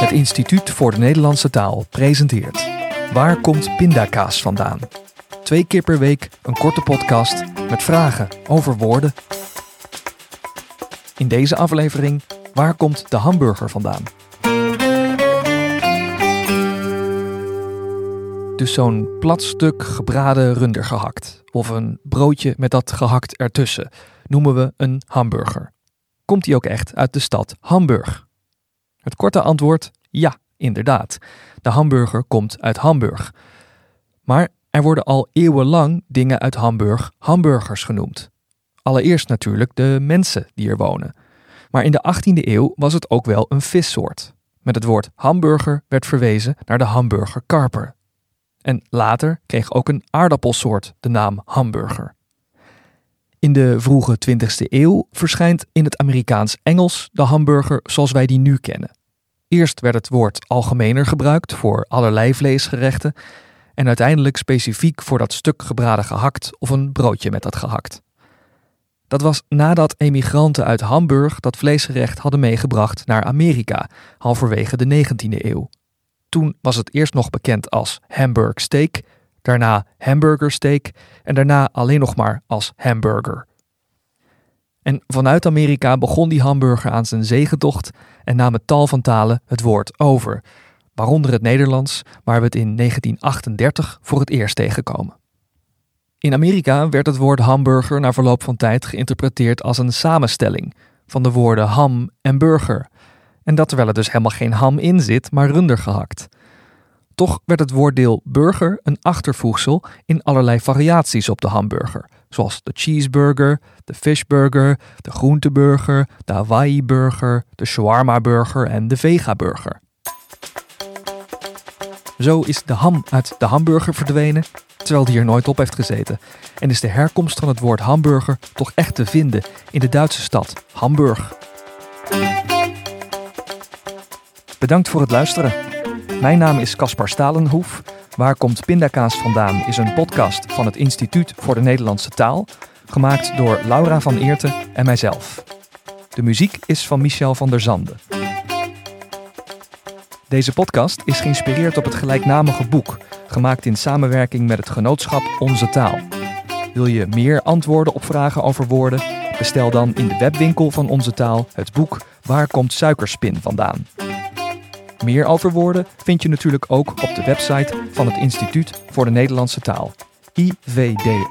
Het Instituut voor de Nederlandse Taal presenteert Waar komt pindakaas vandaan? Twee keer per week een korte podcast met vragen over woorden. In deze aflevering Waar komt de hamburger vandaan? Dus zo'n plat stuk gebraden runder gehakt of een broodje met dat gehakt ertussen noemen we een hamburger. Komt die ook echt uit de stad Hamburg? Het korte antwoord: ja, inderdaad. De hamburger komt uit Hamburg. Maar er worden al eeuwenlang dingen uit Hamburg hamburgers genoemd. Allereerst natuurlijk de mensen die er wonen. Maar in de 18e eeuw was het ook wel een vissoort. Met het woord hamburger werd verwezen naar de hamburgerkarper. En later kreeg ook een aardappelsoort de naam hamburger. In de vroege 20e eeuw verschijnt in het Amerikaans-Engels de hamburger zoals wij die nu kennen. Eerst werd het woord algemener gebruikt voor allerlei vleesgerechten en uiteindelijk specifiek voor dat stuk gebraden gehakt of een broodje met dat gehakt. Dat was nadat emigranten uit Hamburg dat vleesgerecht hadden meegebracht naar Amerika, halverwege de 19e eeuw. Toen was het eerst nog bekend als Hamburg steak, daarna hamburger steak en daarna alleen nog maar als hamburger. En vanuit Amerika begon die hamburger aan zijn zegentocht en namen tal van talen het woord over, waaronder het Nederlands, waar we het in 1938 voor het eerst tegenkomen. In Amerika werd het woord hamburger na verloop van tijd geïnterpreteerd als een samenstelling van de woorden ham en burger, en dat terwijl er dus helemaal geen ham in zit, maar runder gehakt. Toch werd het woorddeel burger een achtervoegsel in allerlei variaties op de hamburger, zoals de cheeseburger, de fishburger, de groenteburger, de Hawaii-burger, de shawarma-burger en de vega-burger. Zo is de ham uit de hamburger verdwenen, terwijl die er nooit op heeft gezeten. En is de herkomst van het woord hamburger toch echt te vinden in de Duitse stad Hamburg. Bedankt voor het luisteren. Mijn naam is Caspar Stalenhoef. Waar komt pindakaas vandaan is een podcast van het Instituut voor de Nederlandse Taal, gemaakt door Laura van Eerten en mijzelf. De muziek is van Michel van der Zande. Deze podcast is geïnspireerd op het gelijknamige boek, gemaakt in samenwerking met het genootschap Onze Taal. Wil je meer antwoorden op vragen over woorden? Bestel dan in de webwinkel van Onze Taal het boek Waar komt suikerspin vandaan? Meer over woorden vind je natuurlijk ook op de website van het Instituut voor de Nederlandse Taal, ivdnt.org.